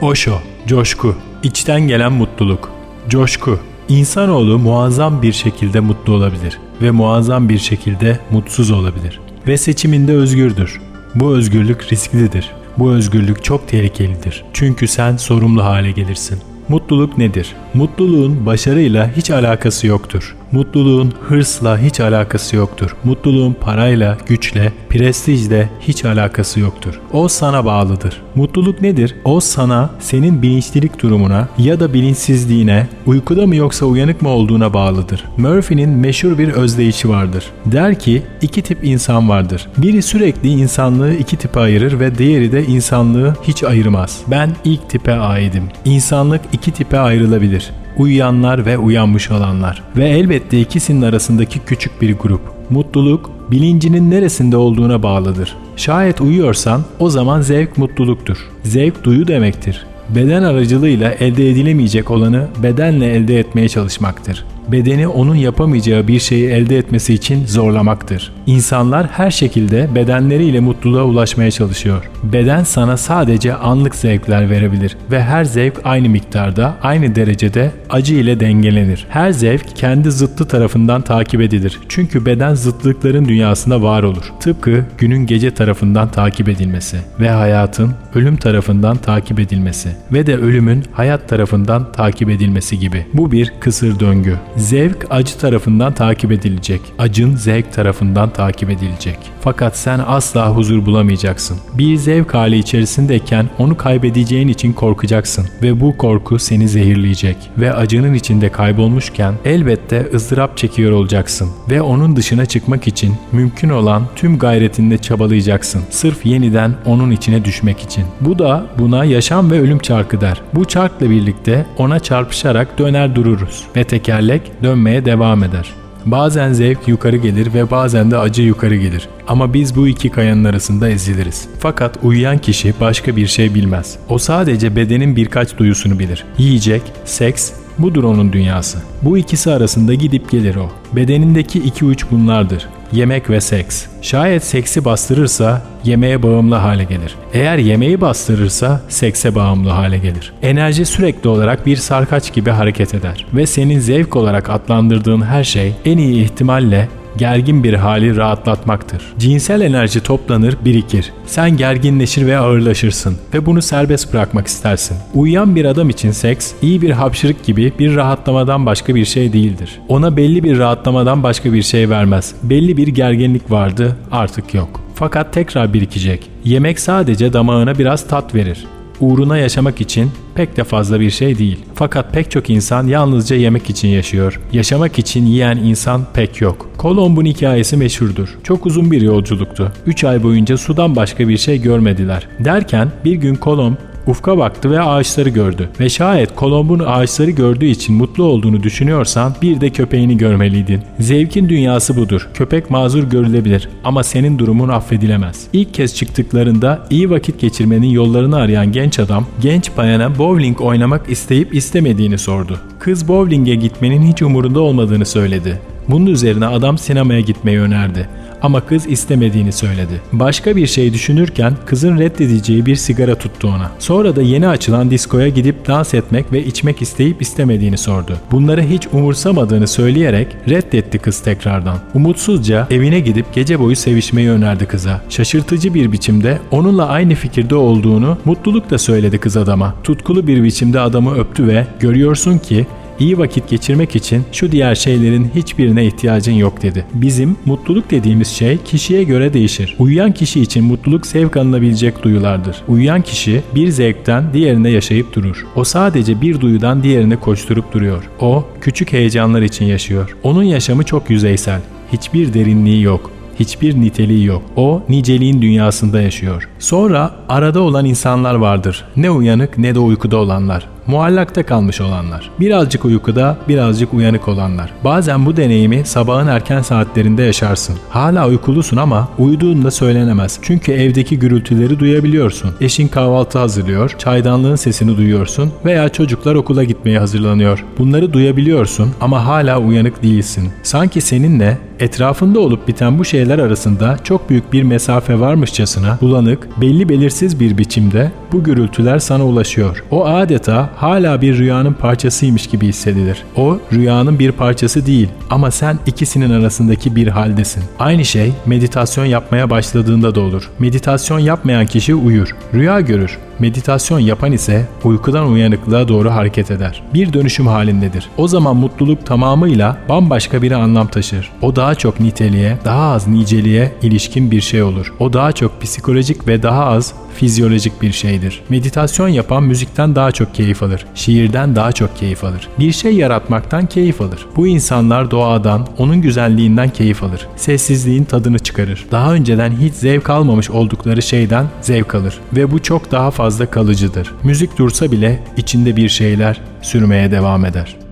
Osho, coşku, içten gelen mutluluk. Coşku, insanoğlu muazzam bir şekilde mutlu olabilir ve muazzam bir şekilde mutsuz olabilir. Ve seçiminde özgürdür. Bu özgürlük risklidir. Bu özgürlük çok tehlikelidir. Çünkü sen sorumlu hale gelirsin. Mutluluk nedir? Mutluluğun başarıyla hiç alakası yoktur. Mutluluğun hırsla hiç alakası yoktur. Mutluluğun parayla, güçle, prestijle hiç alakası yoktur. O sana bağlıdır. Mutluluk nedir? O sana, senin bilinçlilik durumuna ya da bilinçsizliğine, uykuda mı yoksa uyanık mı olduğuna bağlıdır. Murphy'nin meşhur bir özdeyişi vardır. Der ki, iki tip insan vardır. Biri sürekli insanlığı iki tipe ayırır ve diğeri de insanlığı hiç ayırmaz. Ben ilk tipe aidim. İnsanlık iki tipe ayrılabilir uyuyanlar ve uyanmış olanlar ve elbette ikisinin arasındaki küçük bir grup. Mutluluk bilincinin neresinde olduğuna bağlıdır. Şayet uyuyorsan o zaman zevk mutluluktur. Zevk duyu demektir. Beden aracılığıyla elde edilemeyecek olanı bedenle elde etmeye çalışmaktır bedeni onun yapamayacağı bir şeyi elde etmesi için zorlamaktır. İnsanlar her şekilde bedenleriyle mutluluğa ulaşmaya çalışıyor. Beden sana sadece anlık zevkler verebilir ve her zevk aynı miktarda, aynı derecede acı ile dengelenir. Her zevk kendi zıttı tarafından takip edilir. Çünkü beden zıtlıkların dünyasında var olur. Tıpkı günün gece tarafından takip edilmesi ve hayatın ölüm tarafından takip edilmesi ve de ölümün hayat tarafından takip edilmesi gibi. Bu bir kısır döngü. Zevk acı tarafından takip edilecek. Acın zevk tarafından takip edilecek. Fakat sen asla huzur bulamayacaksın. Bir zevk hali içerisindeyken onu kaybedeceğin için korkacaksın ve bu korku seni zehirleyecek ve acının içinde kaybolmuşken elbette ızdırap çekiyor olacaksın ve onun dışına çıkmak için mümkün olan tüm gayretinle çabalayacaksın. Sırf yeniden onun içine düşmek için. Bu da buna yaşam ve ölüm çarkı der. Bu çarkla birlikte ona çarpışarak döner dururuz ve tekerlek dönmeye devam eder. Bazen zevk yukarı gelir ve bazen de acı yukarı gelir. Ama biz bu iki kayanın arasında eziliriz. Fakat uyuyan kişi başka bir şey bilmez. O sadece bedenin birkaç duyusunu bilir. Yiyecek, seks, Budur onun dünyası. Bu ikisi arasında gidip gelir o. Bedenindeki iki uç bunlardır. Yemek ve seks. Şayet seksi bastırırsa yemeğe bağımlı hale gelir. Eğer yemeği bastırırsa sekse bağımlı hale gelir. Enerji sürekli olarak bir sarkaç gibi hareket eder ve senin zevk olarak adlandırdığın her şey en iyi ihtimalle gergin bir hali rahatlatmaktır. Cinsel enerji toplanır, birikir. Sen gerginleşir ve ağırlaşırsın ve bunu serbest bırakmak istersin. Uyuyan bir adam için seks, iyi bir hapşırık gibi bir rahatlamadan başka bir şey değildir. Ona belli bir rahatlamadan başka bir şey vermez. Belli bir gerginlik vardı, artık yok. Fakat tekrar birikecek. Yemek sadece damağına biraz tat verir uğruna yaşamak için pek de fazla bir şey değil. Fakat pek çok insan yalnızca yemek için yaşıyor. Yaşamak için yiyen insan pek yok. Kolomb'un hikayesi meşhurdur. Çok uzun bir yolculuktu. 3 ay boyunca sudan başka bir şey görmediler. Derken bir gün Kolomb Ufka baktı ve ağaçları gördü. Ve şayet Kolomb'un ağaçları gördüğü için mutlu olduğunu düşünüyorsan bir de köpeğini görmeliydin. Zevkin dünyası budur. Köpek mazur görülebilir ama senin durumun affedilemez. İlk kez çıktıklarında iyi vakit geçirmenin yollarını arayan genç adam genç bayana bowling oynamak isteyip istemediğini sordu. Kız bowling'e gitmenin hiç umurunda olmadığını söyledi. Bunun üzerine adam sinemaya gitmeyi önerdi ama kız istemediğini söyledi. Başka bir şey düşünürken kızın reddedeceği bir sigara tuttu ona. Sonra da yeni açılan diskoya gidip dans etmek ve içmek isteyip istemediğini sordu. Bunları hiç umursamadığını söyleyerek reddetti kız tekrardan. Umutsuzca evine gidip gece boyu sevişmeyi önerdi kıza. Şaşırtıcı bir biçimde onunla aynı fikirde olduğunu mutluluk da söyledi kız adama. Tutkulu bir biçimde adamı öptü ve görüyorsun ki İyi vakit geçirmek için şu diğer şeylerin hiçbirine ihtiyacın yok dedi. Bizim mutluluk dediğimiz şey kişiye göre değişir. Uyuyan kişi için mutluluk zevk alınabilecek duyulardır. Uyuyan kişi bir zevkten diğerine yaşayıp durur. O sadece bir duyudan diğerine koşturup duruyor. O küçük heyecanlar için yaşıyor. Onun yaşamı çok yüzeysel. Hiçbir derinliği yok hiçbir niteliği yok. O niceliğin dünyasında yaşıyor. Sonra arada olan insanlar vardır. Ne uyanık ne de uykuda olanlar muallakta kalmış olanlar. Birazcık uykuda, birazcık uyanık olanlar. Bazen bu deneyimi sabahın erken saatlerinde yaşarsın. Hala uykulusun ama uyuduğunda söylenemez. Çünkü evdeki gürültüleri duyabiliyorsun. Eşin kahvaltı hazırlıyor, çaydanlığın sesini duyuyorsun veya çocuklar okula gitmeye hazırlanıyor. Bunları duyabiliyorsun ama hala uyanık değilsin. Sanki seninle etrafında olup biten bu şeyler arasında çok büyük bir mesafe varmışçasına bulanık, belli belirsiz bir biçimde bu gürültüler sana ulaşıyor. O adeta hala bir rüyanın parçasıymış gibi hissedilir. O rüyanın bir parçası değil ama sen ikisinin arasındaki bir haldesin. Aynı şey meditasyon yapmaya başladığında da olur. Meditasyon yapmayan kişi uyur, rüya görür. Meditasyon yapan ise uykudan uyanıklığa doğru hareket eder. Bir dönüşüm halindedir. O zaman mutluluk tamamıyla bambaşka bir anlam taşır. O daha çok niteliğe, daha az niceliğe ilişkin bir şey olur. O daha çok psikolojik ve daha az fizyolojik bir şeydir. Meditasyon yapan müzikten daha çok keyif alır. Şiirden daha çok keyif alır. Bir şey yaratmaktan keyif alır. Bu insanlar doğadan, onun güzelliğinden keyif alır. Sessizliğin tadını çıkarır. Daha önceden hiç zevk almamış oldukları şeyden zevk alır. Ve bu çok daha fazla kalıcıdır. Müzik dursa bile içinde bir şeyler sürmeye devam eder.